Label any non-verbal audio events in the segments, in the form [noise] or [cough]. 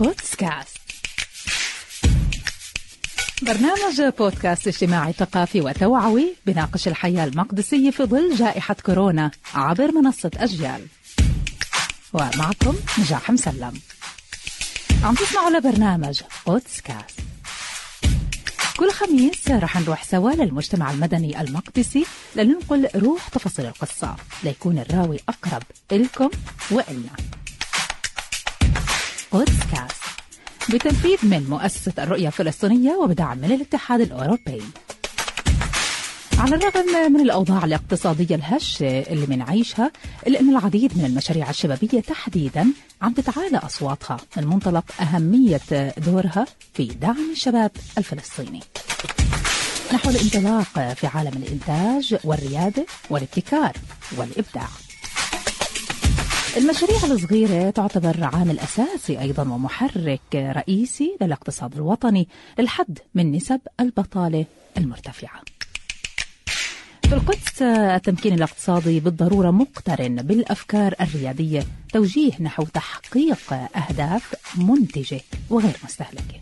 بودكاست. برنامج بودكاست اجتماعي ثقافي وتوعوي بناقش الحياة المقدسية في ظل جائحة كورونا عبر منصة أجيال. ومعكم نجاح مسلم. عم تسمعوا لبرنامج بودكاست. كل خميس رح نروح سوا للمجتمع المدني المقدسي لننقل روح تفاصيل القصة ليكون الراوي أقرب إلكم وإلنا. بودكاست. بتنفيذ من مؤسسة الرؤية الفلسطينية وبدعم من الاتحاد الأوروبي. على الرغم من الأوضاع الاقتصادية الهشة اللي منعيشها إلا أن العديد من المشاريع الشبابية تحديدا عم تتعالى أصواتها. من منطلق أهمية دورها في دعم الشباب الفلسطيني. نحو الانطلاق في عالم الإنتاج والريادة والابتكار والإبداع. المشاريع الصغيرة تعتبر عامل أساسي أيضا ومحرك رئيسي للاقتصاد الوطني للحد من نسب البطالة المرتفعة. في القدس التمكين الاقتصادي بالضرورة مقترن بالأفكار الريادية توجيه نحو تحقيق أهداف منتجة وغير مستهلكة.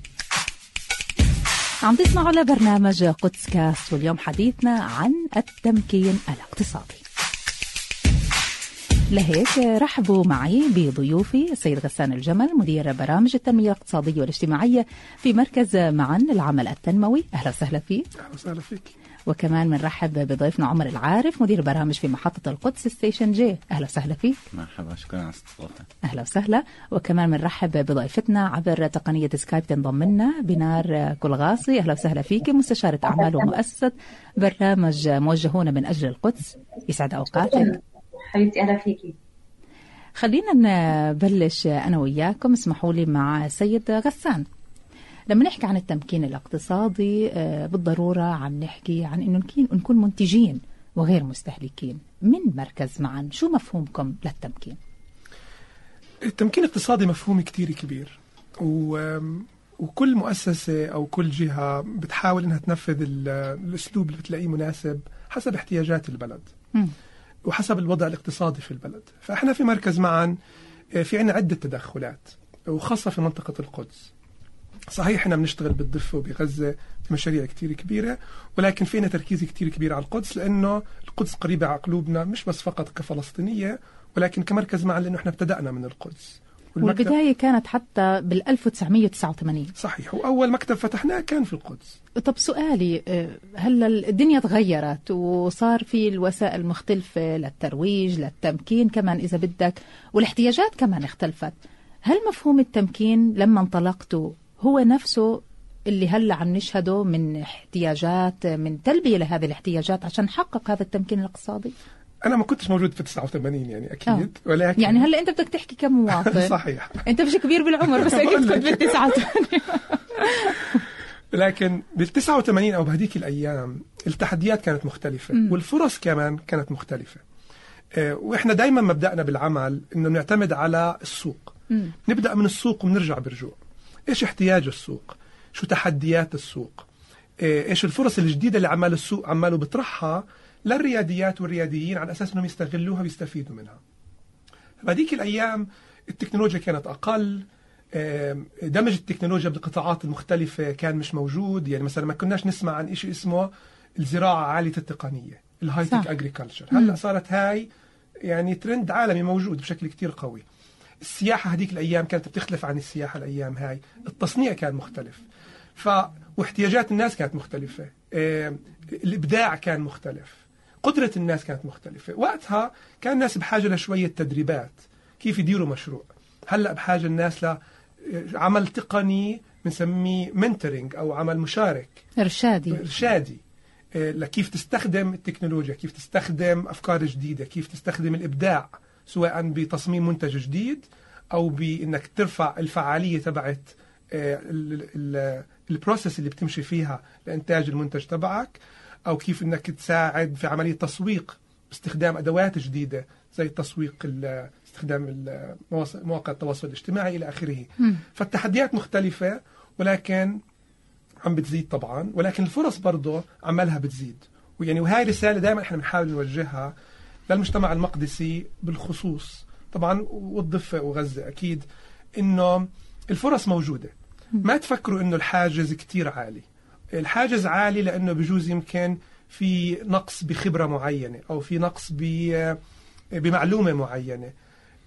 عم تسمعوا لبرنامج قدس كاست واليوم حديثنا عن التمكين الاقتصادي. لهيك رحبوا معي بضيوفي السيد غسان الجمل مدير برامج التنمية الاقتصادية والاجتماعية في مركز معا للعمل التنموي. أهلا وسهلا فيك. أهلا وسهلا فيك. وكمان بنرحب بضيفنا عمر العارف مدير برامج في محطة القدس Station J. أهلا وسهلا فيك. مرحبا شكرا على الاستضافة أهلا وسهلا. وكمان بنرحب بضيفتنا عبر تقنية سكايب تنضم لنا بنار كلغاصي. أهلا وسهلا فيك مستشارة أعمال ومؤسسة برنامج موجهون من أجل القدس. يسعد أوقاتك. حبيبتي أهلا فيكي. خلينا نبلش أنا وياكم. اسمحوا لي مع سيد غسان. لما نحكي عن التمكين الاقتصادي آه، بالضرورة عم نحكي عن إنه نكون منتجين وغير مستهلكين. من مركز معا؟ شو مفهومكم للتمكين؟ التمكين الاقتصادي مفهوم كتير كبير و وكل مؤسسة أو كل جهة بتحاول إنها تنفذ الأسلوب اللي بتلاقيه مناسب حسب احتياجات البلد. م. وحسب الوضع الاقتصادي في البلد. فإحنا في مركز معا آه، في عنا عدة تدخلات وخاصة في منطقة القدس. صحيح إحنا بنشتغل بالضفة وبغزة في مشاريع كتير كبيرة ولكن فينا تركيز كتير كبير على القدس لأنه القدس قريبة على قلوبنا مش بس فقط كفلسطينية ولكن كمركز معا لأنه إحنا ابتدأنا من القدس. والبداية كانت حتى بال 1989 صحيح وأول مكتب فتحناه كان في القدس. طب سؤالي آه، هلا الدنيا تغيرت وصار في الوسائل المختلفة للترويج للتمكين كمان إذا بدك والاحتياجات كمان اختلفت؟ هل مفهوم التمكين لما انطلقتوا هو نفسه اللي هلا عم نشهده من احتياجات من تلبية لهذه الاحتياجات عشان نحقق هذا التمكين الاقتصادي؟ أنا ما كنتش موجود في 89 يعني أكيد. أوه. ولكن يعني هلأ أنت بدك تحكي كمواطن [laughs] صحيح. أنت مش كبير بالعمر بس أكيد كنت بال 89 [laughs] لكن بال 89 أو بهديك الأيام التحديات كانت مختلفة م. والفرص كمان كانت مختلفة. آه، وإحنا دائما مبدانا بالعمل إنه بنعتمد على السوق. م. نبدأ من السوق وبنرجع برجوع إيش احتياج السوق؟ شو تحديات السوق؟ آه، إيش الفرص الجديدة اللي عمال السوق عماله بيطرحها للرياديات والرياديين على أساس أنهم يستغلوها ويستفيدوا منها. بهذيك الأيام التكنولوجيا كانت أقل دمج التكنولوجيا بالقطاعات المختلفة كان مش موجود. يعني مثلا ما كناش نسمع عن شيء اسمه الزراعة عالية التقنية ال high-tech agriculture هلأ صارت هاي يعني ترند عالمي موجود بشكل كتير قوي. السياحة هذيك الأيام كانت بتختلف عن السياحة الأيام هاي. التصنيع كان مختلف. ف واحتياجات الناس كانت مختلفة. الإبداع كان مختلف. قدرة الناس كانت مختلفة. وقتها كان الناس بحاجة لشوية تدريبات. كيف يديروا مشروع؟ هلأ بحاجة الناس لعمل تقني بنسميه منتورنج أو عمل مشارك. إرشادي. إرشادي. آه، لكيف تستخدم التكنولوجيا كيف تستخدم أفكار جديدة كيف تستخدم الإبداع سواء بتصميم منتج جديد أو بأنك ترفع الفعالية تبعت آه، البروسيس اللي بتمشي فيها لإنتاج المنتج تبعك. أو كيف أنك تساعد في عملية تسويق باستخدام أدوات جديدة زي التسويق استخدام مواقع التواصل الاجتماعي إلى آخره. فالتحديات مختلفة ولكن عم بتزيد طبعا ولكن الفرص برضه عمالها بتزيد. ويعني وهي رسالة دائما إحنا بنحاول نوجهها للمجتمع المقدسي بالخصوص. طبعا والضفة وغزة أكيد إنه الفرص موجودة. ما تفكروا إنه الحاجز كتير عالي. الحاجز عالي لأنه بجوز يمكن في نقص بخبرة معينة أو في نقص ب بمعلومة معينة.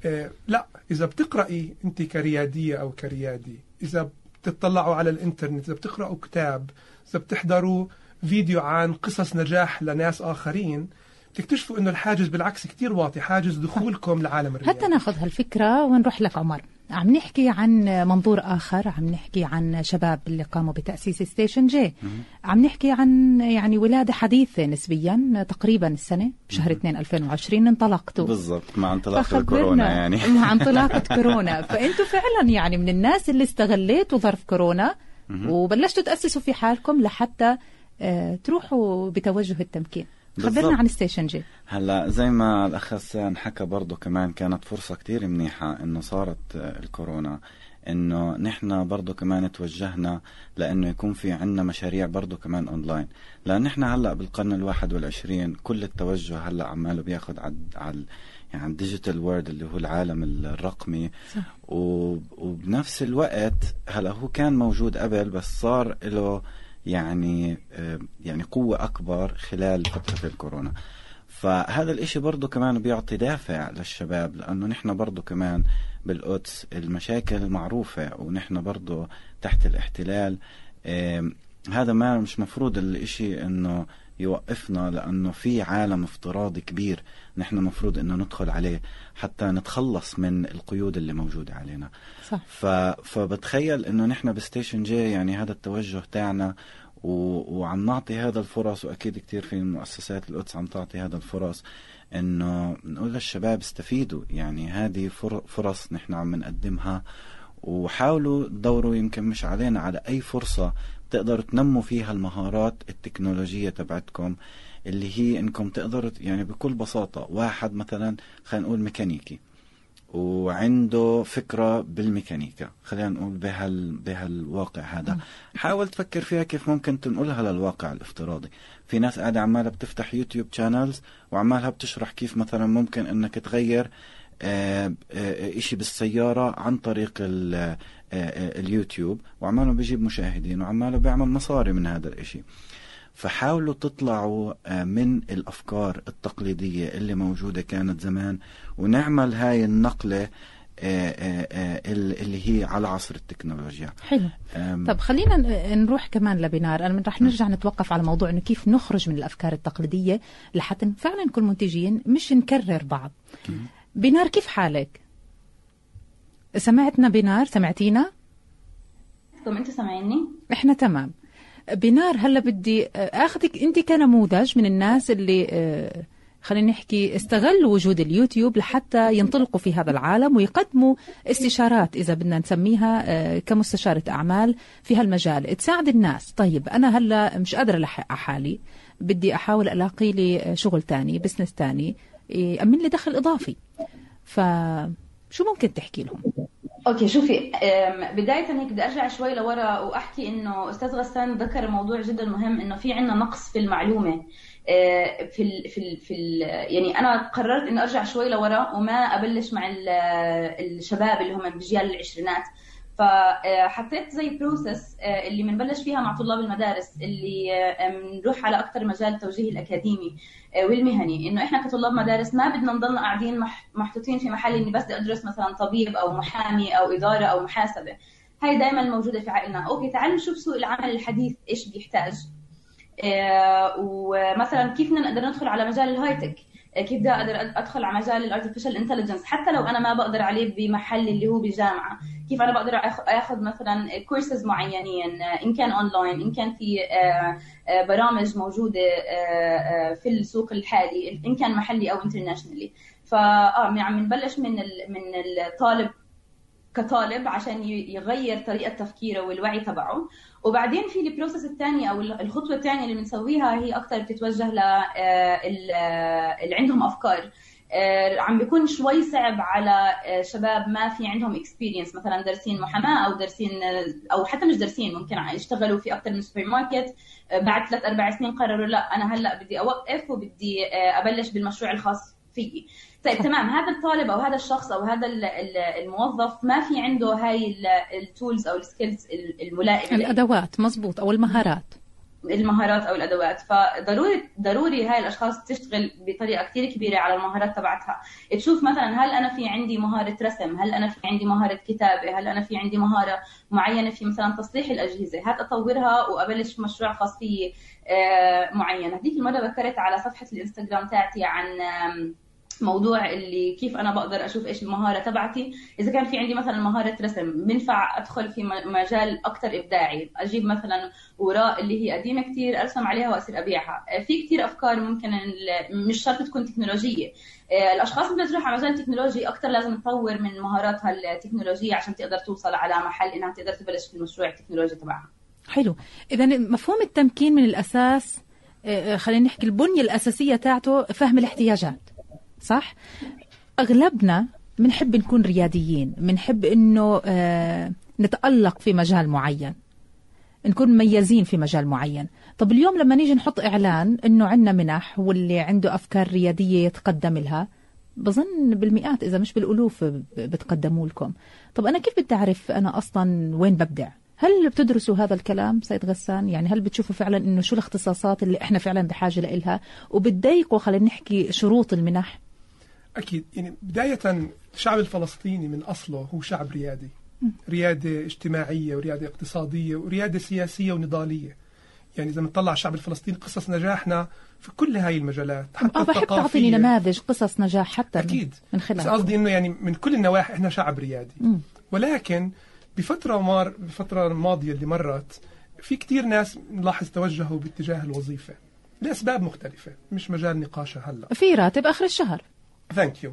آه، لا إذا بتقرأي أنت كريادية أو كريادي إذا بتطلعوا على الإنترنت إذا بتقرأوا كتاب إذا بتحضروا فيديو عن قصص نجاح لناس آخرين بتكتشفوا إنه الحاجز بالعكس كتير واطي حاجز دخولكم لعالم الرياضة. حتى ناخذ هالفكرة ونروح لك عمر عم نحكي عن منظور آخر عم نحكي عن شباب اللي قاموا بتأسيس Station J. عم نحكي عن يعني ولادة حديثة نسبيا تقريبا السنة بشهر 2 2020 انطلقتوا. بالضبط مع انطلاق الكورونا يعني. [laughs] مع انطلاقة كورونا. فأنتوا فعلا يعني من الناس اللي استغليتوا ظرف كورونا وبلشتوا تأسسوا في حالكم لحتى آه، تروحوا بتوجه التمكين. خبرنا عن Station J. هلا زي ما الأخ غسان حكى برضه كمان كانت فرصة كتير منيحة إنه صارت الكورونا. إنه نحن برضه كمان توجهنا لإنه يكون في عندنا مشاريع برضه كمان اونلاين لأن نحن هلا بالقرن الواحد والعشرين كل التوجه هلا عماله بياخذ على على يعني ال digital world اللي هو العالم الرقمي. صح. وبنفس الوقت هلا هو كان موجود قبل بس صار له يعني آه، يعني قوة أكبر خلال فترة الكورونا. فهذا الإشي برضه كمان بيعطي دافع للشباب لأنه نحن برضه كمان بالقدس المشاكل معروفة ونحن برضه تحت الاحتلال. هذا ما مش مفروض الإشي إنه يوقفنا لأنه في عالم افتراضي كبير نحن مفروض إنه ندخل عليه حتى نتخلص من القيود اللي موجودة علينا صح. ف... فبتخيل إنه نحن ب Station J يعني هذا التوجه تاعنا و... وعم نعطي هذا الفرص وأكيد كتير في مؤسسات القدس عم تعطي هذا الفرص إنه نقول للشباب استفيدوا يعني هذه فرص نحن عم نقدمها وحاولوا تدوروا يمكن مش علينا على أي فرصة تقدروا تنموا فيها المهارات التكنولوجية تبعتكم اللي هي إنكم تقدروا يعني بكل بساطة واحد مثلا خلينا نقول ميكانيكي وعنده فكرة بالميكانيكا خلينا نقول بهال بهالواقع هذا. حاول تفكر فيها كيف ممكن تنقلها للواقع الافتراضي. في ناس قاعدة عمالة بتفتح YouTube channels وعمالها بتشرح كيف مثلا ممكن إنك تغير آه، آه، إشي بالسيارة عن طريق اليوتيوب وعماله بيجيب مشاهدين وعماله بيعمل مصاري من هذا الإشي. فحاولوا تطلعوا من الأفكار التقليدية اللي موجودة كانت زمان ونعمل هاي النقلة اللي هي على عصر التكنولوجيا. حلو. طب خلينا نروح كمان لبنار أنا رح نرجع نتوقف على موضوع إنه كيف نخرج من الأفكار التقليدية لحتى فعلا نكون منتجين مش نكرر بعض. بنار كيف حالك؟ سمعتنا بنار؟ سمعتينا؟ طب انت سامعيني؟ إحنا تمام. بنار هلا بدي آخذك انت كنموذج من الناس اللي آه، خلينا نحكي استغلوا وجود اليوتيوب لحتى ينطلقوا في هذا العالم ويقدموا استشارات إذا بدنا نسميها آه، كمستشارة أعمال في هالمجال. تساعد الناس. طيب أنا هلا مش قادرة ألحق حالي. بدي أحاول ألاقي لي شغل تاني بزنس تاني يأمن لي دخل إضافي. فشو ممكن تحكي لهم؟ أوكي شوفي بداية هيك بدي أرجع شوي لورا وأحكي إنه أستاذ غسان ذكر موضوع جدا مهم إنه في عندنا نقص في المعلومة آه، في ال في ال في ال يعني أنا قررت اني أرجع شوي لورا وما أبلش مع الشباب اللي هم بجيال العشرينات فحطيت زي process آه، اللي بنبلش فيها مع طلاب المدارس اللي بنروح على أكثر مجال التوجيه الأكاديمي آه، والمهني. إنه إحنا كطلاب مدارس ما بدنا نضلنا قاعدين محطوطين في محل إني بس بدي أدرس مثلا طبيب أو محامي أو إدارة أو محاسبة. هاي دائما موجودة في عقلنا أوكي تعالوا نشوف سوق العمل الحديث إيش بيحتاج. آه، ومثلا كيف نقدر ندخل على مجال ال high-tech؟ كيف بدي أقدر أدخل على مجال ال artificial intelligence حتى لو أنا ما بقدر عليه بمحل اللي هو بالجامعة كيف أنا بقدر أخذ مثلا كورسز معينين إن كان اونلاين إن كان في آه، آه، برامج موجودة آه، في السوق الحالي إن كان محلي أو internationally فاه عم نبلش من من الطالب كطالب عشان يغير طريقة تفكيره والوعي تبعه. وبعدين في ال process الثانية أو الخطوة الثانية اللي بنسويها هي أكثر بتتوجه ل اللي عندهم أفكار. آه، عم بيكون شوي صعب على آه، شباب ما في عندهم experience مثلا دارسين محاماة أو دارسين آه، أو حتى مش دارسين ممكن يشتغلوا في أكثر من سوبر ماركت. بعد ثلاث أربع سنين قرروا لا أنا هلأ بدي أوقف وبدي أبلش بالمشروع الخاص. فيي طيب تمام. هذا الطالب أو هذا الشخص أو هذا الموظف ما في عنده هاي ال tools أو ال skills الملائمة. الأدوات مزبوط أو المهارات. المهارات أو الأدوات. فضروري ضروري هاي الأشخاص تشتغل بطريقة كثير كبيرة على المهارات تبعتها. تشوف مثلا هل أنا في عندي مهارة رسم؟ هل أنا في عندي مهارة كتابة؟ هل أنا في عندي مهارة معينة في مثلا تصليح الأجهزة؟ هات أطورها وأبلش مشروع خاص فيي آه، معين. هذيك المرة ذكرت على صفحة الإنستغرام تاعتي عن موضوع اللي كيف أنا بقدر أشوف إيش المهارة تبعتي. إذا كان في عندي مثلا مهارة رسم بنفع أدخل في مجال أكثر إبداعي. أجيب مثلا اوراق اللي هي قديمة كثير أرسم عليها وأصير أبيعها. في كثير أفكار ممكن مش شرط تكون تكنولوجية. الأشخاص اللي تروح على مجال ال technology أكثر لازم تطور من مهاراتها التكنولوجية عشان تقدر توصل على محل إنها تقدر تبلش في المشروع التكنولوجي تبعها. حلو. اذا مفهوم التمكين من الأساس آه، آه، خلينا نحكي البنية الأساسية تاعته فهم الاحتياجات. صح؟ أغلبنا بنحب نكون رياديين بنحب إنه آه نتألق في مجال معين نكون مميزين في مجال معين. طب اليوم لما نيجي نحط إعلان إنه عندنا منح واللي عنده أفكار ريادية يتقدم لها بظن بالمئات إذا مش بالألوف بتقدموا لكم. طب أنا كيف بدي أعرف أنا أصلا وين ببدع؟ هل بتدرسوا هذا الكلام سيد غسان؟ يعني هل بتشوفوا فعلا إنه شو الاختصاصات اللي إحنا فعلا بحاجة لها وبتضايقوا خلينا نحكي شروط المنح؟ أكيد. يعني بداية الشعب الفلسطيني من أصله هو شعب ريادي. ريادة اجتماعية وريادة اقتصادية وريادة سياسية ونضالية. يعني إذا بنطلع الشعب الفلسطيني قصص نجاحنا في كل هاي المجالات حتى أه بحب تعطيني نماذج قصص نجاح حتى أكيد. من خلال. بس قصدي إنه يعني من كل النواحي إحنا شعب ريادي. م. ولكن بفترة مار بفترة الماضية اللي مرت في كتير ناس نلاحظ توجهوا باتجاه الوظيفة لأسباب مختلفة مش مجال نقاشها هلأ. في راتب آخر الشهر.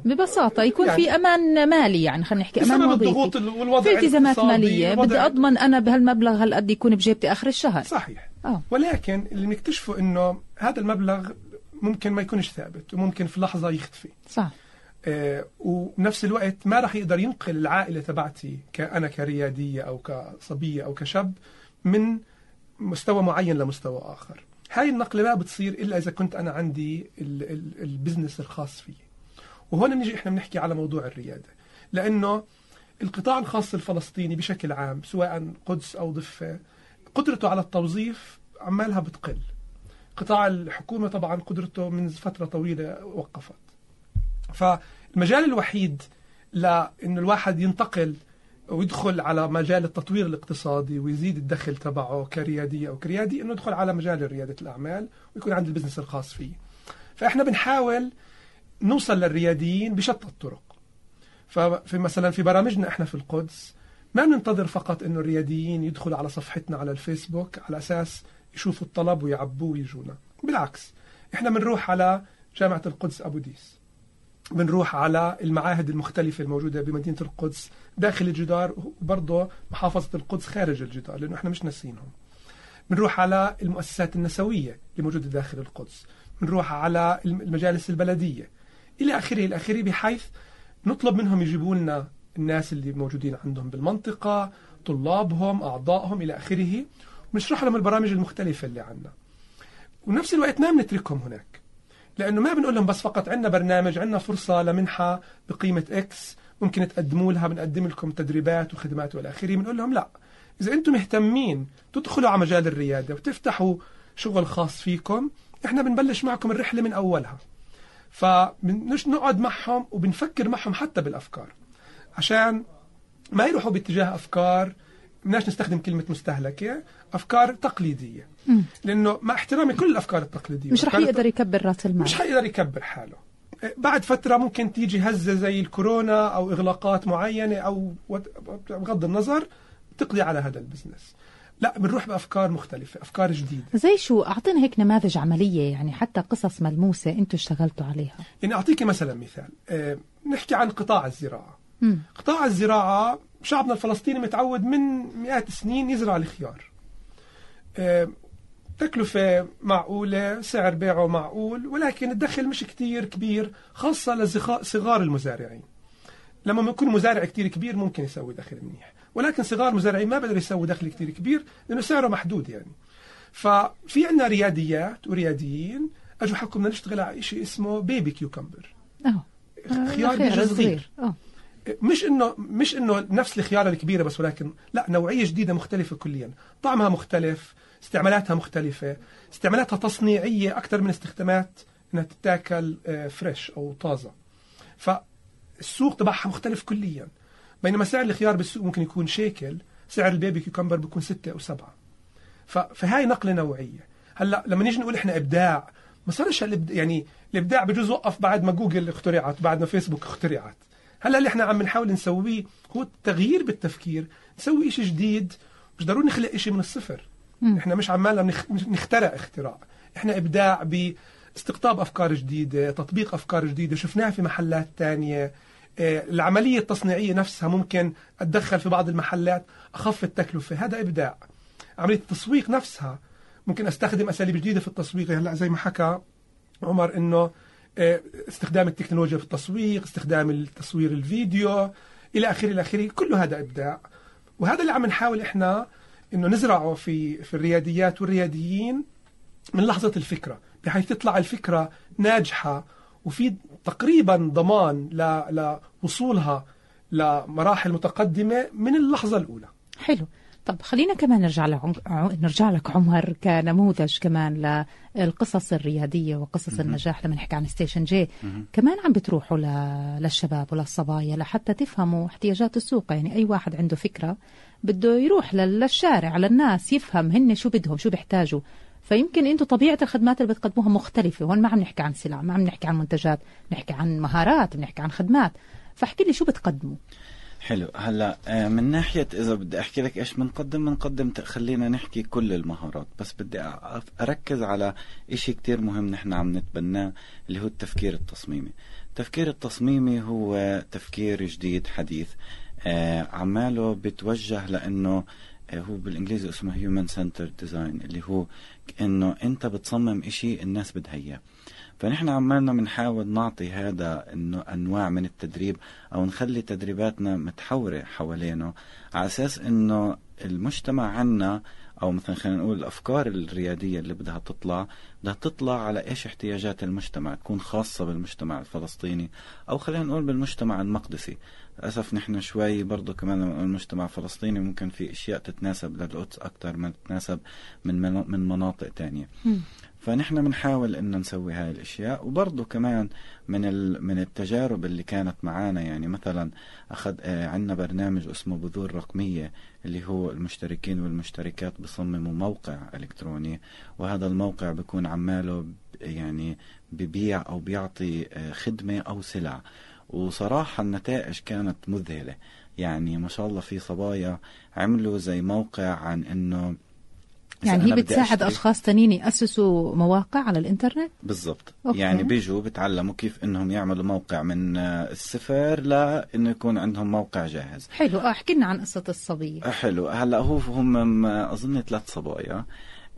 ببساطة يكون يعني في أمان مالي يعني خلينا نحكي أمان بسبب الضغوط والوضع في التزامات مالية. بدي أضمن أنا بهالمبلغ هالقد يكون بجيبتي آخر الشهر. صحيح. أوه. ولكن اللي نكتشفه إنه هذا المبلغ ممكن ما يكونش ثابت وممكن في لحظة يختفي. صح. آه وبنفس الوقت ما راح يقدر ينقل العائلة تبعتي كأنا كريادية أو كصبية أو كشاب من مستوى معين لمستوى آخر. هاي النقلة ما بتصير إلا إذا كنت أنا عندي البزنس الخاص فيي وهون نيجي إحنا بنحكي على موضوع الريادة. لأنه القطاع الخاص الفلسطيني بشكل عام سواء قدس أو ضفة قدرته على التوظيف عمالها بتقل. قطاع الحكومة طبعا قدرته من فترة طويلة وقفت. فالمجال الوحيد لإنه الواحد ينتقل ويدخل على مجال التطوير الاقتصادي ويزيد الدخل تبعه كريادية أو كريادي إنه يدخل على مجال ريادة الأعمال ويكون عنده البزنس الخاص فيه. فإحنا بنحاول نوصل للرياديين بشتى الطرق. ففي مثلا في برامجنا إحنا في القدس ما بننتظر فقط إنه الرياديين يدخلوا على صفحتنا على الفيسبوك على أساس يشوفوا الطلب ويعبوه ويجونا. بالعكس إحنا بنروح على جامعة القدس أبو ديس. بنروح على المعاهد المختلفة الموجودة بمدينة القدس داخل الجدار وبرضه محافظة القدس خارج الجدار لأنه إحنا مش ناسينهم. بنروح على المؤسسات النسوية اللي موجودة داخل القدس. بنروح على المجالس البلدية. إلى آخره إلى آخره بحيث نطلب منهم يجيبوا لنا الناس اللي موجودين عندهم بالمنطقة طلابهم أعضائهم إلى آخره ونشرح لهم البرامج المختلفة اللي عندنا. ونفس الوقت ما بنتركهم هناك لأنه ما بنقول لهم بس فقط عندنا برنامج عندنا فرصة لمنحة بقيمة إكس ممكن تقدموا لها بنقدم لكم تدريبات وخدمات وإلى آخره بنقول لهم لا. إذا أنتم مهتمين تدخلوا على مجال الريادة وتفتحوا شغل خاص فيكم إحنا بنبلش معكم الرحلة من أولها. فنقعد معهم وبنفكر معهم حتى بالأفكار. عشان ما يروحوا باتجاه أفكار بدناش نستخدم كلمة مستهلكة أفكار تقليدية. م. لأنه مع احترامي كل الأفكار التقليدية. مش رح يقدر يكبر رأس المال. مش حيقدر يكبر حاله. بعد فترة ممكن تيجي هزة زي الكورونا أو إغلاقات معينة أو بغض النظر تقضي على هذا البزنس. لا بنروح بأفكار مختلفة أفكار جديدة. زي شو؟ اعطينا هيك نماذج عملية يعني حتى قصص ملموسة أنتم اشتغلتوا عليها. يعني اعطيك مثلا مثال. أه نحكي عن قطاع الزراعة. م. قطاع الزراعة شعبنا الفلسطيني متعود من مئات السنين يزرع الخيار. أه تكلفة معقولة سعر بيعه معقول ولكن الدخل مش كتير كبير خاصة لصغار المزارعين. لما يكون مزارع كتير كبير ممكن يسوي دخل منيح. ولكن صغار مزارعين ما بقدروا يسووا دخل كتير كبير لأنه سعره محدود يعني. ففي عندنا رياديات ورياديين أجوا حكوا بدنا نشتغل على شيء اسمه baby cucumber أوه. الخيار خيار بيجي صغير. مش انه مش إنه نفس الخيارة الكبيرة بس ولكن لا نوعية جديدة مختلفة كليا. طعمها مختلف استعمالاتها مختلفة استعمالاتها تصنيعية أكثر من استخدامات إنها تتاكل آه، fresh أو طازة. فالسوق تبعها مختلف كليا. بينما سعر الخيار بالسوق ممكن يكون شيكل سعر ال baby cucumber بيكون ستة أو سبعة. فهاي نقلة نوعية. هلأ لما نيجي نقول إحنا إبداع ما صارش يعني الإبداع بجوز وقف بعد ما جوجل اخترعت بعد ما فيسبوك اخترعت. هلأ اللي إحنا عم نحاول نسويه هو التغيير بالتفكير نسوي شيء جديد مش ضروري نخلق شيء من الصفر. مم. إحنا مش عمالنا نخترع اختراع. إحنا إبداع باستقطاب أفكار جديدة تطبيق أفكار جديدة شفناها في محلات تانية. آه، العملية التصنيعية نفسها ممكن أتدخل في بعض المحلات اخفض التكلفة هذا إبداع. عملية التسويق نفسها ممكن أستخدم أساليب جديدة في التسويق هلا زي ما حكى عمر إنه آه، استخدام التكنولوجيا في التسويق استخدام التصوير الفيديو إلى آخره إلى آخره كله هذا إبداع. وهذا اللي عم نحاول إحنا إنه نزرعه في في الرياديات والرياديين من لحظة الفكرة بحيث تطلع الفكرة ناجحة وفي تقريبا ضمان ل- لوصولها لمراحل متقدمة من اللحظة الأولى. حلو. طب خلينا كمان نرجع لعم... نرجع لك عمر كنموذج كمان للقصص الريادية وقصص النجاح لما نحكي عن Station J. كمان عم بتروحوا ل... للشباب وللصبايا لحتى تفهموا احتياجات السوق. يعني أي واحد عنده فكرة بده يروح لل- للشارع للناس يفهم هن شو بدهم شو بيحتاجوا. فيمكن أنتم طبيعة الخدمات اللي بتقدموها مختلفة. هون ما عم نحكي عن سلع ما عم نحكي عن منتجات نحكي عن مهارات بنحكي عن خدمات. فاحكي لي شو بتقدموا؟ حلو. هلا آه، من ناحية إذا بدي أحكي لك إيش بنقدم بنقدم خلينا نحكي كل المهارات. بس بدي أ- أركز على إشي كتير مهم نحن عم نتبناه اللي هو التفكير التصميمي. التفكير التصميمي هو تفكير جديد حديث. آه، عماله بتوجه لأنه آه، هو بالإنجليزي اسمه human center design اللي هو إنه أنت بتصمم إشي الناس بدها إياه. فنحن عمالنا بنحاول نعطي هذا انه أنواع من التدريب أو نخلي تدريباتنا متمحورة حوالينه على أساس إنه المجتمع عنا أو مثلا خلينا نقول الأفكار الريادية اللي بدها تطلع بدها تطلع على إيش احتياجات المجتمع تكون خاصة بالمجتمع الفلسطيني أو خلينا نقول بالمجتمع المقدسي. للأسف نحن شوي برضه كمان المجتمع الفلسطيني ممكن في أشياء تتناسب للقدس أكثر ما تتناسب من من من مناطق تانية. فنحن بنحاول إن نسوي هاي الأشياء وبرضه كمان من ال... من التجارب اللي كانت معانا يعني مثلا أخذ آه عندنا برنامج اسمه بذور رقمية اللي هو المشتركين والمشتركات بصمموا موقع إلكتروني وهذا الموقع بيكون عماله يعني ببيع أو بيعطي آه خدمة أو سلع. وصراحة النتائج كانت مذهلة. يعني ما شاء الله في صبايا عملوا زي موقع عن إنه يعني هي بتساعد أشخاص تانيين يأسسوا مواقع على الإنترنت؟ بالضبط. يعني بيجوا بتعلموا كيف إنهم يعملوا موقع من آه، الصفر لأنه يكون عندهم موقع جاهز. حلو. آه احكي لنا عن قصة الصبية. آه، حلو. هلأ هو هم أظن ثلاث صبايا.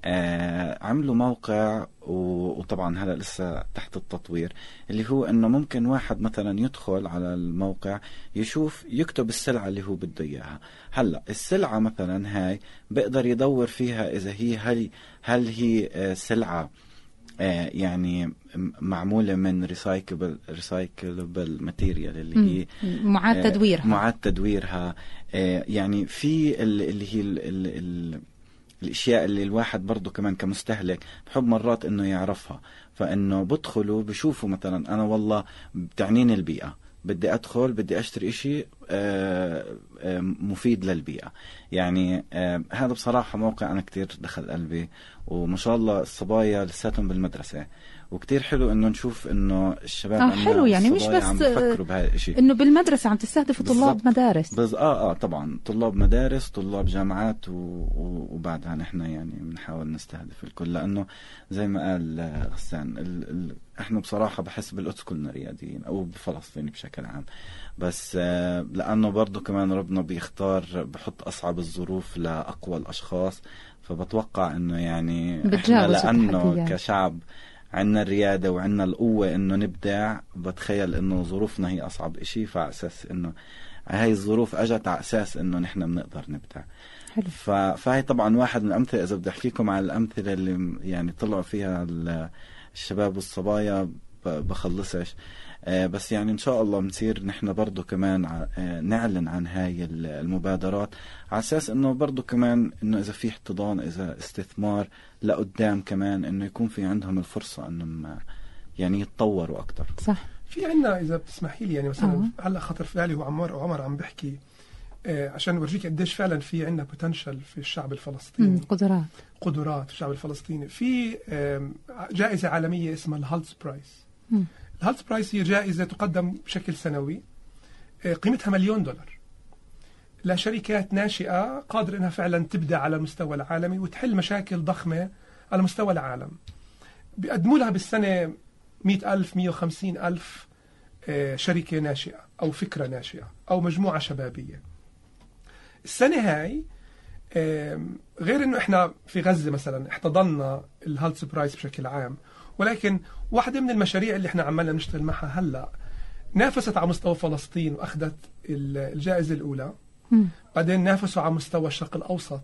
آه عملوا موقع وطبعا هلا لسه تحت التطوير اللي هو إنه ممكن واحد مثلا يدخل على الموقع يشوف يكتب السلعة اللي هو بده إياها. هلا السلعة مثلا هاي بيقدر يدور فيها إذا هي هل هل هي آه، سلعة آه، يعني معمولة من recycle recyclable material اللي هي مم. معاد آه، تدويرها. معاد تدويرها. آه، يعني في ال- اللي هي ال ال ال الأشياء اللي الواحد برضه كمان كمستهلك بحب مرات إنه يعرفها. فإنه بدخلوا بشوفوا مثلا أنا والله بتعنيني البيئة بدي أدخل بدي أشتري إشي آه، آه، مفيد للبيئة. يعني آه، هذا بصراحة موقع أنا كتير دخل قلبي وما شاء الله الصبايا لساتهم بالمدرسة. وكتير حلو إنه نشوف إنه الشباب عنا حلو، يعني مش بس، عم بفكروا بهذا الشيء إنه بالمدرسة عم تستهدفوا طلاب. مدارس. بز... آه آه طبعا. طلاب مدارس طلاب جامعات و... و... وبعدها نحن يعني بنحاول نستهدف الكل. لأنه زي ما قال آه، غسان ال... ال... إحنا بصراحة بحس بالقدس كلنا رياديين أو بفلسطين بشكل عام. بس آه لأنه برضه كمان ربنا بيختار بحط أصعب الظروف لأقوى الأشخاص. فبتوقع إنه يعني إحنا لأنه التحديات. كشعب عنا الريادة وعنا القوة إنه نبدع بتخيل إنه ظروفنا هي أصعب إشي فعلى أساس إنه هاي الظروف أجت على أساس إنه نحن بنقدر نبدع حلو ف... فهي طبعا واحد من الأمثلة إذا بدي أحكيكم على الأمثلة اللي يعني طلعوا فيها ال- الشباب والصبايا. بخلصش بس يعني إن شاء الله بنصير نحن برضه كمان آه، نعلن عن هاي المبادرات على أساس إنه برضه كمان إنه إذا في احتضان إذا استثمار لقدام كمان إنه يكون في عندهم الفرصة إنهم يعني يتطوروا أكثر صح. في عندنا إذا بتسمحي لي يعني مثلا هلأ خطر في بالي وعمر وعمر عم بحكي آه عشان أورجيك قديش فعلا في عندنا potential في الشعب الفلسطيني. قدرات. قدرات في الشعب الفلسطيني. في جائزة عالمية اسمها ال Hult Prize. ال Hult Prize هي جائزة تقدم بشكل سنوي آه قيمتها مليون دولار. لشركات ناشئة قادرة إنها فعلا تبدع على المستوى العالمي وتحل مشاكل ضخمة على مستوى العالم. بيقدموا لها بالسنة 100000 150000 آه، شركة ناشئة أو فكرة ناشئة أو مجموعة شبابية. السنة هاي غير إنه إحنا في غزة مثلا احتضنا الهالتس برايس بشكل عام ولكن واحدة من المشاريع اللي إحنا عمالنا نشتغل معها هلأ نافست على مستوى فلسطين وأخذت الجائزة الأولى بعدين نافسوا على مستوى الشرق الأوسط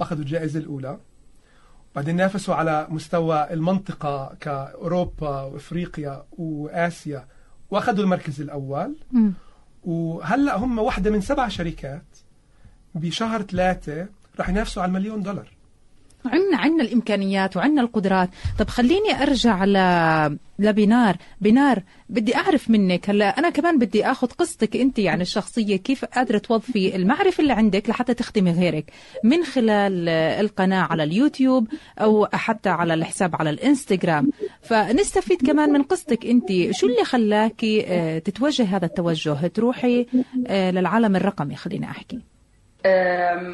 وأخذوا الجائزة الأولى بعدين نافسوا على مستوى المنطقة كأوروبا وإفريقيا وآسيا وأخذوا المركز الأول م. وهلأ هم واحدة من سبع شركات بشهر ثلاثة راح ينافسوا على المليون دولار. عندنا عندنا الإمكانيات وعندنا القدرات. طب خليني أرجع ل لبنار. بنار بدي أعرف منك. هلا أنا كمان بدي آخذ قصتك أنت يعني الشخصية. كيف قادرة توظفي المعرفة اللي عندك لحتى تخدمي غيرك؟ من خلال القناة على اليوتيوب أو حتى على الحساب على الإنستغرام. فنستفيد كمان من قصتك أنت. شو اللي خلاكي آه، تتوجه هذا التوجه؟ تروحي آه، للعالم الرقمي خليني أحكي.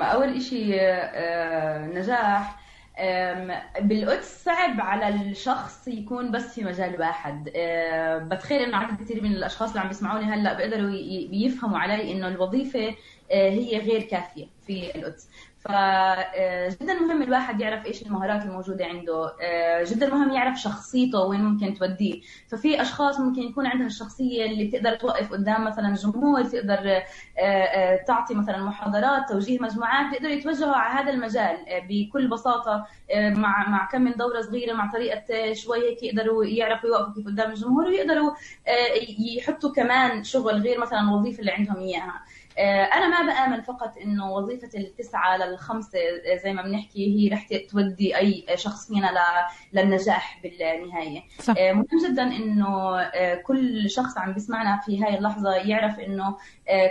أول إشي نجاح. بالقدس صعب على الشخص يكون بس في مجال واحد. بتخيل إنه عدد كثير من الأشخاص اللي عم بيسمعوني هلأ بيقدروا يفهموا علي إنه الوظيفة هي غير كافية في القدس فجدا مهم الواحد يعرف إيش المهارات الموجودة عنده. جدا مهم يعرف شخصيته وين ممكن توديه. ففي أشخاص ممكن يكون عندها الشخصية اللي بتقدر توقف قدام مثلا جمهور تقدر تعطي مثلا محاضرات توجيه مجموعات بيقدروا يتوجهوا على هذا المجال بكل بساطة مع مع كم من دورة صغيرة مع طريقة شوي هيك يقدروا يعرفوا يوقفوا كيف قدام الجمهور ويقدروا يحطوا كمان شغل غير مثلا الوظيفة اللي عندهم إياها. آه، أنا ما بآمن فقط إنه وظيفة التسعة للخمسه آه، زي ما بنحكي هي رح تودي أي شخص فينا للنجاح بالنهاية صح. آه، مهم جدا إنه كل شخص عم بيسمعنا في هاي اللحظة يعرف إنه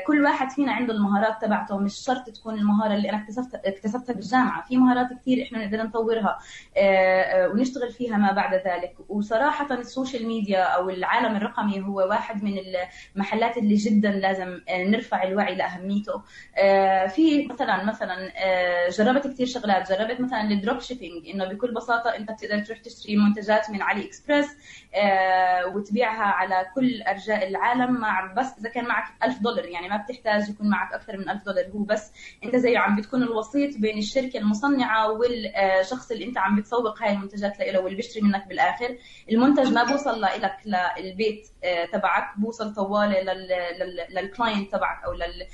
كل واحد فينا عنده المهارات تبعته. مش شرط تكون المهارة اللي أنا اكتسبتها اكتسبتها بالجامعة. في مهارات كثير إحنا نقدر نطورها ونشتغل فيها ما بعد ذلك. وصراحة ال social media أو العالم الرقمي هو واحد من المحلات اللي جدا لازم نرفع الوعي لأهميته. آه، في مثلا مثلا آه، جربت كثير شغلات. جربت مثلا ال drop shipping إنه بكل بساطة أنت بتقدر تروح تشتري منتجات من AliExpress آه، وتبيعها على كل أرجاء العالم. مع بس إذا كان معك 1000 دولار يعني ما بتحتاج يكون معك أكثر من 1000 دولار. هو بس أنت زي عم بتكون الوسيط بين الشركة المصنعة والشخص اللي أنت عم بتسوق هاي المنتجات له واللي بيشتري منك بالآخر. المنتج ما بوصل لك للبيت تبعك بوصل طواله للكلاينت تبعك أو لل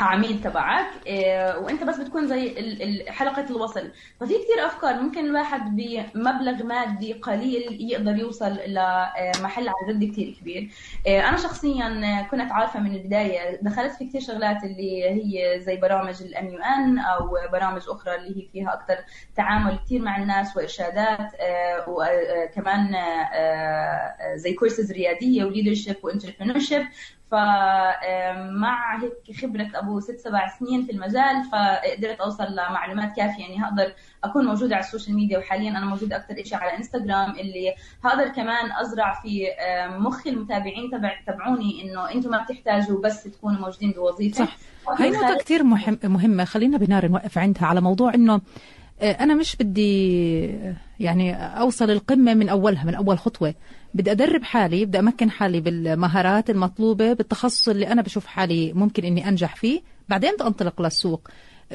عميل تبعك إيه، وأنت بس بتكون زي حلقة الوصل. ففي كثير أفكار ممكن الواحد بمبلغ مادي قليل يقدر يوصل لمحل عن جد كثير كبير. إيه، أنا شخصيا كنت عارفة من البداية دخلت في كثير شغلات اللي هي زي برامج ال MUN أو برامج أخرى اللي هي فيها أكثر تعامل كثير مع الناس وإرشادات وكمان زي كورسز ريادية و leadership و entrepreneurship فمع هيك خبرة أبو ست سبع سنين في المجال فقدرت أوصل لمعلومات كافية. يعني هقدر أكون موجودة على ال social media وحاليا أنا موجودة أكثر شيء على إنستغرام اللي هقدر كمان أزرع في مخ المتابعين تبع تبعوني إنه أنتم ما بتحتاجوا بس تكونوا موجودين بوظيفة. صح. هاي نقطة كثير مهم مهمة. خلينا بنار نوقف عندها على موضوع إنه آه، أنا مش بدي يعني أوصل القمة من أولها من أول خطوة. بدي أدرب حالي بدي أمكن حالي بالمهارات المطلوبة بالتخصص اللي أنا بشوف حالي ممكن إني أنجح فيه. بعدين بدي أنطلق للسوق.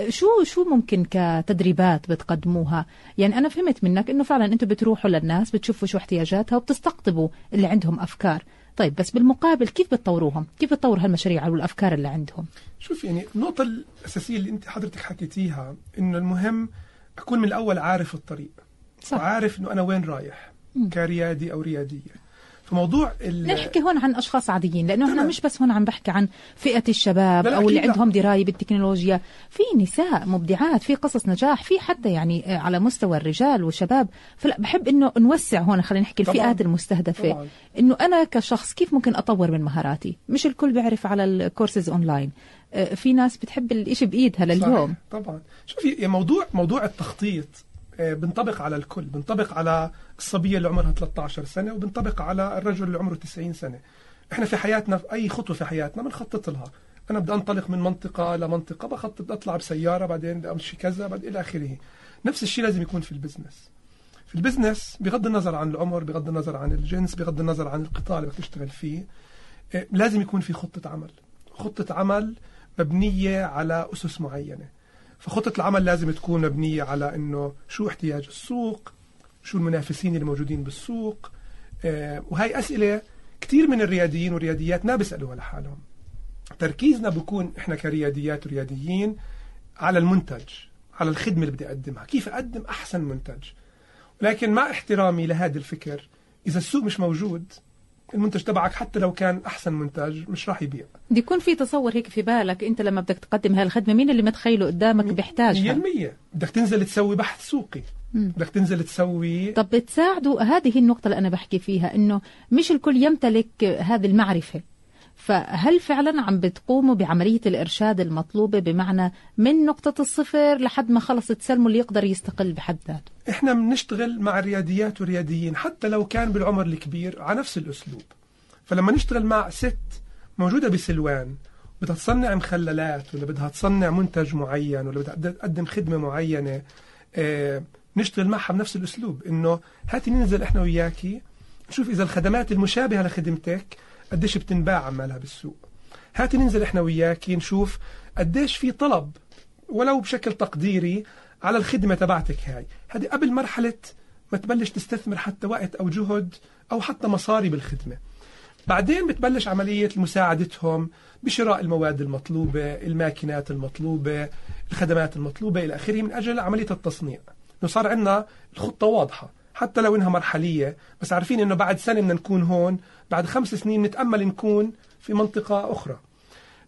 شو شو ممكن كتدريبات بتقدموها؟ يعني أنا فهمت منك إنه فعلا أنتم بتروحوا للناس بتشوفوا شو احتياجاتها وبتستقطبوا اللي عندهم أفكار. طيب بس بالمقابل كيف بتطوروهم؟ كيف بتطور هالمشاريع أو الأفكار اللي عندهم؟ شوف يعني النقطة الأساسية اللي أنت حضرتك حكيتيها إنه المهم أكون من الأول عارف الطريق. صح. وعارف إنه أنا وين رايح. كريادي أو ريادية فموضوع نحكي هون عن أشخاص عاديين لأنه إحنا مش بس هون عم بحكي عن فئة الشباب لا لا أو اللي. عندهم دراية بالتكنولوجيا في نساء مبدعات في قصص نجاح في حتى يعني على مستوى الرجال والشباب فلا بحب إنه نوسع هون خلينا نحكي طبعاً. الفئات المستهدفة طبعاً. إنه أنا كشخص كيف ممكن أطور من مهاراتي مش الكل بيعرف على ال courses online آه، في ناس بتحب الإشي بإيدها لليوم صحيح. طبعا شوفي موضوع موضوع التخطيط آه، بنطبق على الكل بنطبق على الصبية اللي عمرها 13 سنة وبنطبق على الرجل اللي عمره 90 سنة. إحنا في حياتنا في أي خطوة في حياتنا بنخطط لها. أنا بدي أنطلق من منطقة لمنطقة بخطط أطلع بسيارة بعدين بدي أمشي كذا بعد إلى آخره. نفس الشيء لازم يكون في ال business. في ال business بغض النظر عن العمر بغض النظر عن الجنس بغض النظر عن القطاع اللي بدك تشتغل فيه آه، لازم يكون في خطة عمل. خطة عمل مبنية على أسس معينة. فخطة العمل لازم تكون مبنية على أنه شو احتياج السوق شو المنافسين اللي موجودين بالسوق آه، وهي أسئلة كثير من الرياديين والرياديات ما بيسألوها لحالهم. تركيزنا بكون إحنا كرياديات ورياديين على المنتج على الخدمة اللي بدي أقدمها كيف أقدم أحسن منتج. لكن مع احترامي لهذا الفكر إذا السوق مش موجود المنتج تبعك حتى لو كان أحسن منتج مش راح يبيع. بده يكون في تصور هيك في بالك أنت لما بدك تقدم هالخدمة مين اللي متخيله قدامك بيحتاجها؟ 100% بدك تنزل تسوي بحث سوقي. بدك تنزل تسوي. طب بتساعدوا هذه النقطة اللي أنا بحكي فيها إنه مش الكل يمتلك هذه المعرفة. فهل فعلا عم بتقوموا بعملية الإرشاد المطلوبة بمعنى من نقطة الصفر لحد ما خلص تسلموا اللي يقدر يستقل بحد ذاته؟ إحنا بنشتغل مع الرياديات والرياديين حتى لو كان بالعمر الكبير على نفس الأسلوب. فلما نشتغل مع ست موجودة بسلوان بدها تصنع مخللات ولا بدها تصنع منتج معين ولا بدها تقدم خدمة معينة آه نشتغل معها بنفس الأسلوب إنه هاتي ننزل إحنا وياكي نشوف إذا الخدمات المشابهة لخدمتك قديش بتنباع عمالها بالسوق. هاتي ننزل إحنا وياكي نشوف قديش في طلب ولو بشكل تقديري على الخدمة تبعتك هاي. هذه قبل مرحلة ما تبلش تستثمر حتى وقت أو جهد أو حتى مصاري بالخدمة. بعدين بتبلش عملية مساعدتهم بشراء المواد المطلوبة الماكينات المطلوبة الخدمات المطلوبة إلى آخره من أجل عملية التصنيع. إنه صار عندنا الخطة واضحة حتى لو إنها مرحلية بس عارفين إنه بعد سنة بدنا نكون هون بعد خمس سنين نتأمل نكون في منطقة أخرى.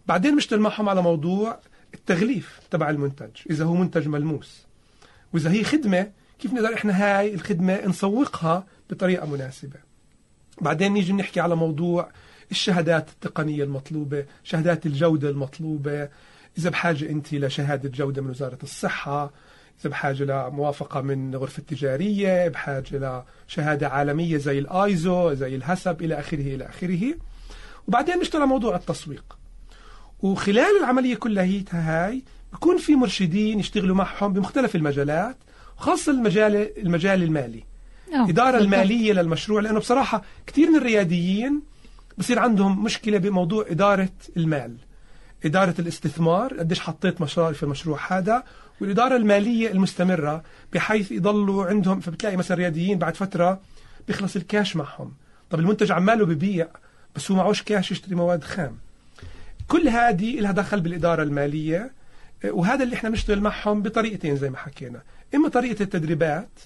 بعدين بنشتغل معهم على موضوع التغليف تبع المنتج إذا هو منتج ملموس. وإذا هي خدمة كيف نقدر إحنا هاي الخدمة نسوقها بطريقة مناسبة؟ بعدين نيجي نحكي على موضوع الشهادات التقنية المطلوبة شهادات الجودة المطلوبة. إذا بحاجة أنت لشهادة جودة من وزارة الصحة إذا بحاجة لموافقة من غرفة التجارية بحاجة لشهادة عالمية زي الآيزو زي الهسب إلى آخره إلى آخره. وبعدين نشتغل على موضوع التسويق. وخلال العملية كلها هاي بكون في مرشدين يشتغلوا معهم بمختلف المجالات وخاصة المجال المجال المالي. أوه، الإدارة بالضبط. المالية للمشروع لأنه بصراحة كثير من الرياديين بصير عندهم مشكلة بموضوع إدارة المال إدارة الاستثمار قديش حطيت مصاري في المشروع هذا والإدارة المالية المستمرة بحيث يضلوا عندهم فبتلاقي مثلا رياديين بعد فترة بيخلص الكاش معهم. طب المنتج عماله ببيع بس هو معوش كاش يشتري مواد خام. كل هذه لها دخل بالإدارة المالية وهذا اللي إحنا بنشتغل معهم بطريقتين زي ما حكينا. إما طريقة التدريبات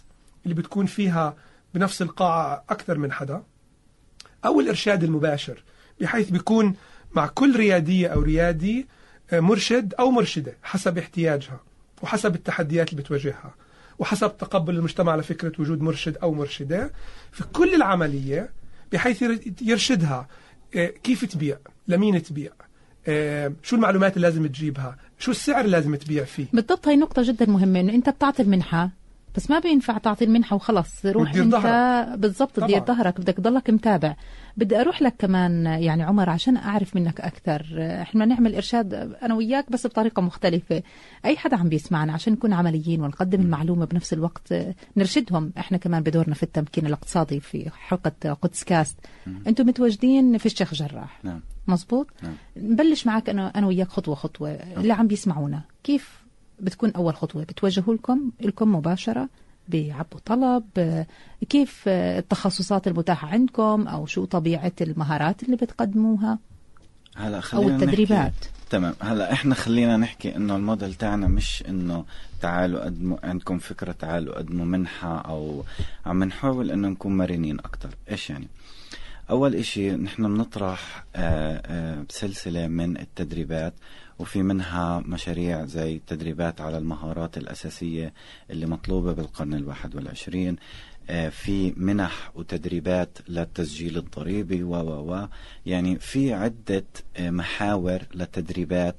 اللي بتكون فيها بنفس القاعة أكثر من حدا أو الإرشاد المباشر بحيث بيكون مع كل ريادية أو ريادي آه، مرشد أو مرشدة حسب احتياجها. وحسب التحديات اللي بتواجهها وحسب تقبل المجتمع لفكرة وجود مرشد أو مرشدة في كل العملية بحيث ير- يرشدها آه، كيف تبيع لمين تبيع آه، شو المعلومات اللي لازم تجيبها شو السعر اللي لازم تبيع فيه. بالضبط هي نقطة جدا مهمة إنه أنت بتعطي المنحة بس ما بينفع تعطي المنحة وخلص روح أنت ظهرك. بالضبط. تدير ظهرك. بدك تضلك متابع. بدي أروح لك كمان يعني عمر عشان أعرف منك أكثر. إحنا نعمل إرشاد أنا وياك بس بطريقة مختلفة. أي حدا عم بيسمعنا عشان نكون عمليين ونقدم المعلومة بنفس الوقت نرشدهم. إحنا كمان بدورنا في التمكين الاقتصادي في حلقة قدس كاست. أنتم متواجدين في الشيخ جراح. نعم. مزبوط نعم. نبلش معك أنا أنا وياك خطوة خطوة. اللي عم بيسمعونا. كيف بتكون أول خطوة. بتوجهوا لكم لكم مباشرة بيعبوا طلب آه، كيف آه، التخصصات المتاحة عندكم أو شو طبيعة المهارات اللي بتقدموها هلا أو خلينا التدريبات. نحكي تمام. هلا إحنا خلينا نحكي إنه الموديل تاعنا مش إنه تعالوا قدموا عندكم فكرة تعالوا قدموا منحة أو عم نحاول إنه نكون مرنين أكثر إيش يعني؟ أول إشي نحن بنطرح آه، سلسلة من التدريبات. وفي منها مشاريع زي تدريبات على المهارات الأساسية اللي مطلوبة بالقرن الواحد والعشرين. آه، في منح وتدريبات للتسجيل الضريبي و و و. يعني في عدة محاور لتدريبات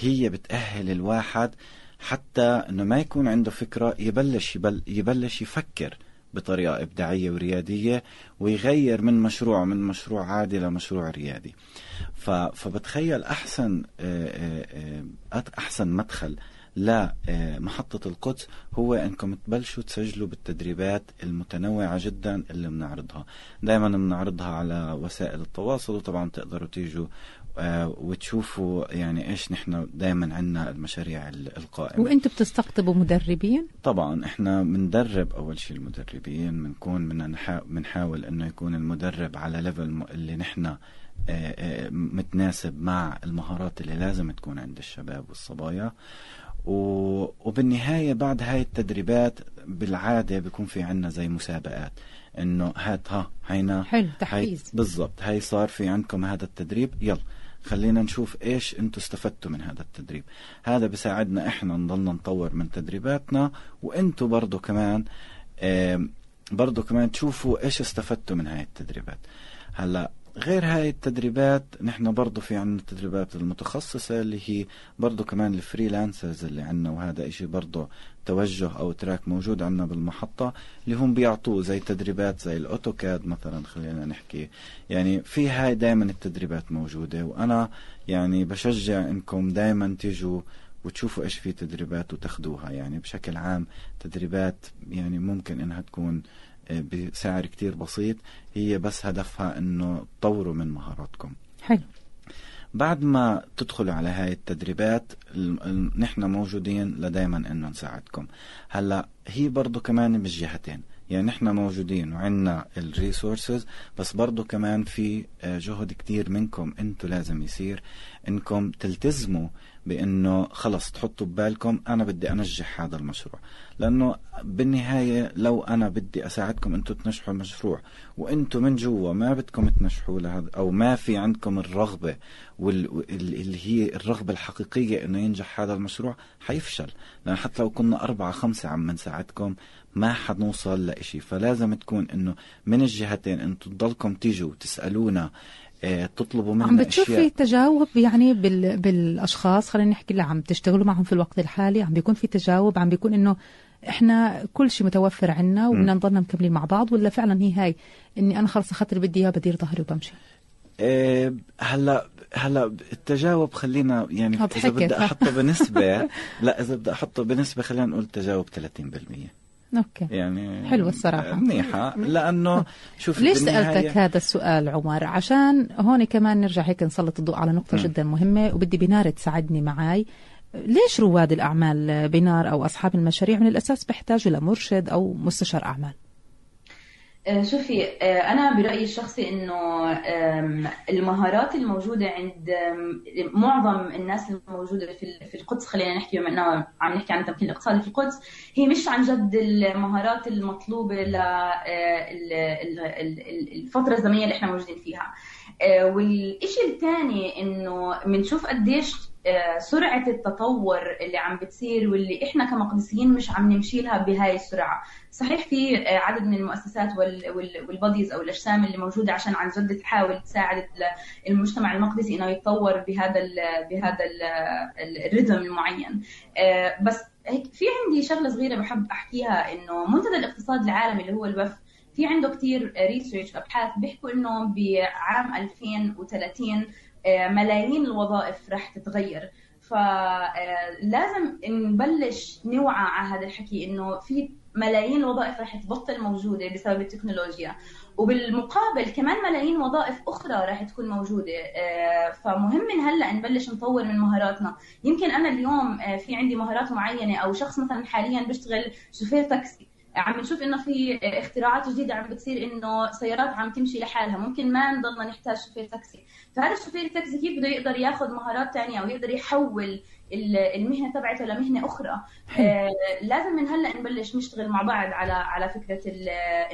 هي بتأهل الواحد حتى إنه ما يكون عنده فكرة يبلش يبل يبلش يفكر. بطريقة إبداعية وريادية ويغير من مشروع من مشروع عادي لمشروع ريادي. فبتخيل أحسن آه، آه، آه، أحسن مدخل لمحطة القدس هو إنكم تبلشوا تسجلوا بالتدريبات المتنوعة جدا اللي بنعرضها. دائما بنعرضها على وسائل التواصل وطبعا تقدروا تيجوا آه، وتشوفوا يعني إيش نحن دائما عندنا المشاريع القائمة. وأنتم بتستقطبوا مدربين؟ طبعا إحنا بندرب أول شيء المدربين بنكون بنحاول إنه يكون المدرب على ليفل اللي نحن آه، آه، متناسب مع المهارات اللي لازم تكون عند الشباب والصبايا. وبالنهاية بعد هاي التدريبات بالعادة بيكون في عنا زي مسابقات إنه هات ها هينا حلو تحفيز. بالضبط هاي صار في عندكم هذا التدريب يلا خلينا نشوف إيش أنتم استفدتوا من هذا التدريب. هذا بيساعدنا إحنا نضلنا نطور من تدريباتنا وأنتم برضو كمان برضو كمان تشوفوا إيش استفدتوا من هاي التدريبات. هلا غير هاي التدريبات نحن برضو في عنا التدريبات المتخصصة اللي هي برضو كمان ال freelancers اللي عنا وهذا إشي برضو توجه أو track موجود عنا بالمحطة اللي هم بيعطوه زي تدريبات زي ال AutoCAD مثلا خلينا نحكي. يعني في هاي دائما التدريبات موجودة وأنا يعني بشجع إنكم دائما تيجوا وتشوفوا إيش في تدريبات وتاخذوها يعني بشكل عام تدريبات يعني ممكن إنها تكون بسعر كتير بسيط هي بس هدفها إنه تطوروا من مهاراتكم. حلو. بعد ما تدخلوا على هاي التدريبات نحن موجودين لدائما إنه نساعدكم. هلأ هي برضو كمان من جهتين. يعني نحن موجودين وعندنا الريسورسز بس برضو كمان في آه، جهد كتير منكم أنتم لازم يصير إنكم تلتزموا بأنه خلص تحطوا ببالكم أنا بدي أنجح هذا المشروع. لأنه بالنهاية لو أنا بدي أساعدكم أنتم تنجحوا المشروع وأنتم من جوا ما بدكم تنجحوا لهذا أو ما في عندكم الرغبة واللي هي الرغبة الحقيقية إنه ينجح هذا المشروع حيفشل. لأن حتى لو كنا أربعة خمسة عم نساعدكم ما حنوصل لإشي. فلازم تكون إنه من الجهتين أنتم تضلكم تيجوا تسالونا تطلبوا منا عم بتشوفي في تجاوب يعني بال... بالأشخاص خلينا نحكي اللي عم تشتغلوا معهم في الوقت الحالي عم بيكون في تجاوب عم بيكون إنه إحنا كل شيء متوفر عنا وبدنا نضلنا مكملين مع بعض ولا فعلا هي هاي إني أنا خلص اخذت اللي بدي إياه بدير ظهري وبمشي؟ إيه هلأ هلأ التجاوب خلينا يعني إذا بدي أحطه بنسبة [laughs] لا إذا بدي أحطه بنسبة خلينا نقول تجاوب 30% أوكي. يعني حلوة الصراحة. منيحة. لأنه شوف ليش سألتك هذا السؤال عمر؟ عشان هون كمان نرجع هيك نسلط الضوء على نقطة م. جدا مهمة وبدي بنار تساعدني معي ليش رواد الأعمال بنار أو أصحاب المشاريع من الأساس بيحتاجوا لمرشد أو مستشار أعمال؟ شوفي آه، أنا برأيي الشخصي إنه المهارات الموجودة عند معظم الناس الموجودة في القدس خلينا نحكي بما إنه عم نحكي عن التمكين الاقتصادي في القدس هي مش عن جد المهارات المطلوبة للفترة آه، الزمنية اللي إحنا موجودين فيها. والشيء الثاني إنه بنشوف قديش آه، سرعة التطور اللي عم بتصير واللي إحنا كمقدسيين مش عم نمشي لها بهاي السرعة. صحيح في آه، عدد من المؤسسات وال bodies أو الأجسام اللي موجودة عشان عن جد تحاول تساعد المجتمع المقدسي إنه يتطور بهذا ال بهذا ال rhythm المعين. آه، بس في عندي شغلة صغيرة بحب أحكيها إنه منتدى الاقتصاد العالمي اللي هو ال WEF في عنده كثير research أبحاث بيحكوا إنه بعام 2030 آه، ملايين الوظائف رح تتغير. فلازم آه، نبلش نوعى على هذا الحكي إنه في ملايين الوظائف رح تبطل موجودة بسبب التكنولوجيا. وبالمقابل كمان ملايين وظائف أخرى رح تكون موجودة. آه، فمهم من هلأ نبلش نطور من مهاراتنا. يمكن أنا اليوم في عندي مهارات معينة أو شخص مثلا حاليا بيشتغل شوفير تاكسي. عم نشوف إنه في اختراعات جديدة عم بتصير إنه سيارات عم تمشي لحالها ممكن ما نضلنا نحتاج شوفير تاكسي. فهذا الشوفير التاكسي كيف بده يقدر ياخذ مهارات ثانية أو يقدر يحول المهنة تبعته لمهنة أخرى. آه لازم من هلأ نبلش نشتغل مع بعض على على فكرة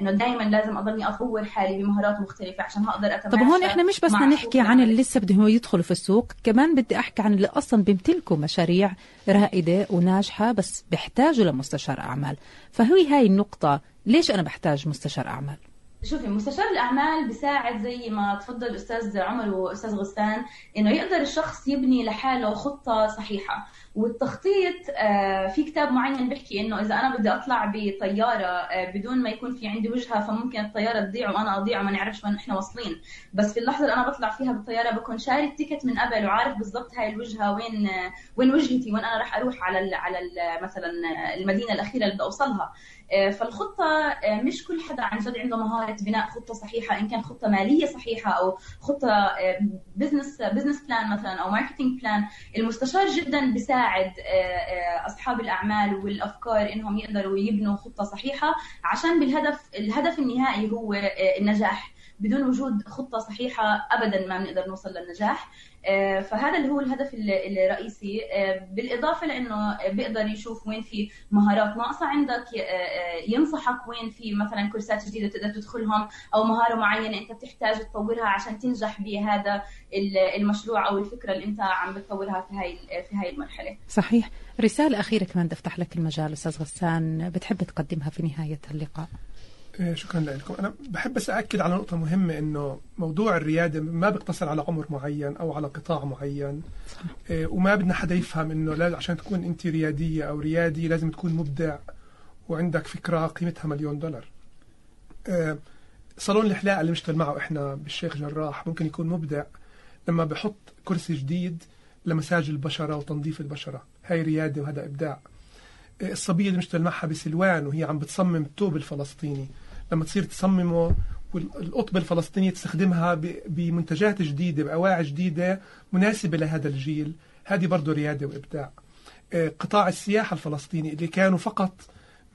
إنه دائما لازم أضلني أطور حالي بمهارات مختلفة عشان أقدر أتماشى طب هون إحنا مش بس نحكي عن اللي لسه بدهم يدخلوا في السوق كمان بدي أحكي عن اللي أصلا بيمتلكوا مشاريع رائدة وناجحة بس بيحتاجوا لمستشار أعمال. فهي هاي النقطة ليش أنا بحتاج مستشار أعمال؟ شوفي مستشار الأعمال بيساعد زي ما تفضل أستاذ عمر وأستاذ غسان إنه يقدر الشخص يبني لحاله خطة صحيحة. والتخطيط آه، في كتاب معين بيحكي إنه إذا أنا بدي أطلع بطيارة آه، بدون ما يكون في عندي وجهة فممكن الطيارة تضيع وأنا أضيع وما نعرفش وين إحنا واصلين. بس في اللحظة اللي أنا بطلع فيها بالطيارة بكون شاري التيكت من قبل وعارف بالضبط هاي الوجهة وين وين وجهتي وين أنا راح أروح على على مثلا المدينة الأخيرة اللي بدي أوصلها. آه، فالخطة مش كل حدا عن جد عنده مهارة بناء خطة صحيحة إن كان خطة مالية صحيحة أو خطة business business plan مثلا أو marketing plan المستشار جدا يساعد آه، آه، أصحاب الأعمال والأفكار إنهم يقدروا يبنوا خطة صحيحة عشان بالهدف الهدف النهائي هو آه، النجاح. بدون وجود خطة صحيحة أبدا ما بنقدر نوصل للنجاح. فهذا اللي هو الهدف الرئيسي. بالإضافة لأنه بيقدر يشوف وين في مهارات ناقصة عندك ينصحك وين في مثلا كورسات جديدة تقدر تدخلهم أو مهارة معينة أنت بتحتاج تطورها عشان تنجح بهذا المشروع أو الفكرة اللي أنت عم بتطورها في هاي في هاي المرحلة. صحيح. رسالة أخيرة كمان بدي أفتح لك المجال أستاذ غسان. بتحب تقدمها في نهاية اللقاء؟ شكرا لكم. أنا بحب بس أكد على نقطة مهمة إنه موضوع الريادة ما بيقتصر على عمر معين أو على قطاع معين. صح. إيه، وما بدنا حدا يفهم إنه لا عشان تكون أنت ريادية أو ريادي لازم تكون مبدع وعندك فكرة قيمتها مليون دولار. إيه، صالون الحلاقة اللي بنشتغل معه إحنا بالشيخ جراح ممكن يكون مبدع لما بحط كرسي جديد لمساج البشرة وتنظيف البشرة. هاي ريادة وهذا إبداع. الصبية اللي بنشتغل معها بسلوان وهي عم بتصمم الثوب الفلسطيني. لما تصير تصممه والقطبة الفلسطينية تستخدمها بمنتجات جديدة بأواعي جديدة مناسبة لهذا الجيل. هذه برضه ريادة وإبداع. آه، قطاع السياحة الفلسطيني اللي كانوا فقط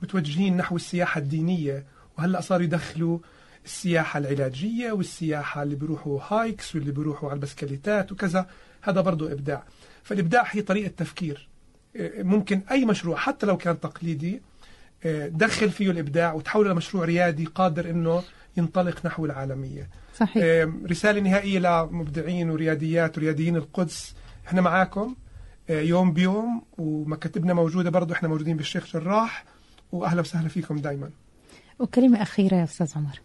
متوجهين نحو السياحة الدينية وهلأ صاروا يدخلوا السياحة العلاجية والسياحة اللي بيروحوا هايكس واللي بيروحوا على البسكليتات وكذا. هذا برضه إبداع. فالإبداع هي طريقة تفكير. آه، ممكن أي مشروع حتى لو كان تقليدي دخل فيه الإبداع وتحوله لمشروع ريادي قادر أنه ينطلق نحو العالمية. صحيح. رسالة نهائية لمبدعين ورياديات ورياديين القدس. إحنا معاكم آه، يوم بيوم ومكاتبنا موجودة برضو إحنا موجودين بالشيخ جراح. وأهلا وسهلا فيكم دايما. وكلمة أخيرة يا أستاذ عمر.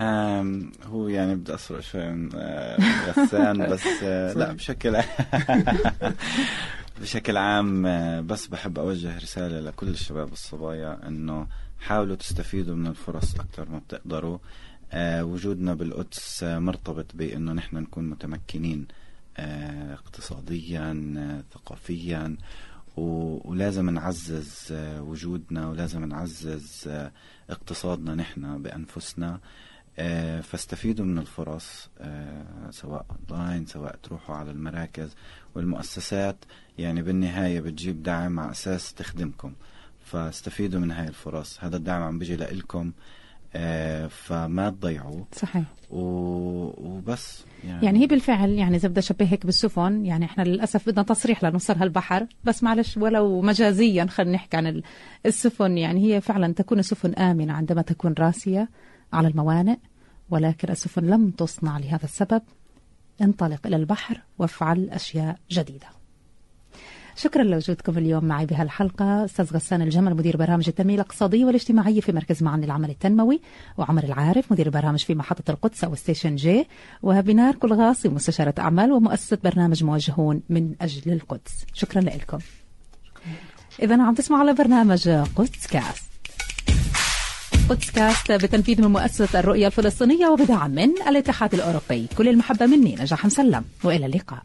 هو يعني بدي أسرق شوي من آه، غسان [laughs] بس آه، لا بشكل [laughs] بشكل عام آه، بس بحب أوجه رسالة لكل الشباب الصبايا أنه حاولوا تستفيدوا من الفرص أكثر ما بتقدروا. وجودنا بالقدس مرتبط بأنه نحن نكون متمكنين اقتصاديا ثقافيا. ولازم نعزز وجودنا ولازم نعزز اقتصادنا نحن بأنفسنا. فاستفيدوا من الفرص سواء اونلاين سواء تروحوا على المراكز والمؤسسات. يعني بالنهاية بتجيب دعم على أساس تخدمكم. فاستفيدوا من هاي الفرص. هذا الدعم عم بيجي لإلكم آه فما تضيعوه. صحيح. و... وبس. يعني. يعني هي بالفعل يعني إذا بدي اشبهك بالسفن يعني إحنا للأسف بدنا تصريح لنوصل هالبحر. بس معلش ولو مجازيا خلينا نحكي عن السفن. يعني هي فعلا تكون السفن آمنة عندما تكون راسية. على الموانئ ولكن السفن لم تصنع لهذا السبب. انطلق إلى البحر وافعل أشياء جديدة. شكرا لوجودكم اليوم معي بهالحلقة. أستاذ غسان الجمل مدير برامج التنمية الاقتصادية والاجتماعية في مركز معن للعمل التنموي وعمر العارف مدير برامج في محطة القدس أو Station J وبنار كلغاصي مستشارة أعمال ومؤسسة برنامج موجهون من أجل القدس. شكرا لكم. إذا عم تسمعوا على برنامج قدس كاست. بودكاست بتنفيذ من مؤسسة الرؤية الفلسطينية وبدعم من الاتحاد الأوروبي. كل المحبة مني نجاح مسلم وإلى اللقاء.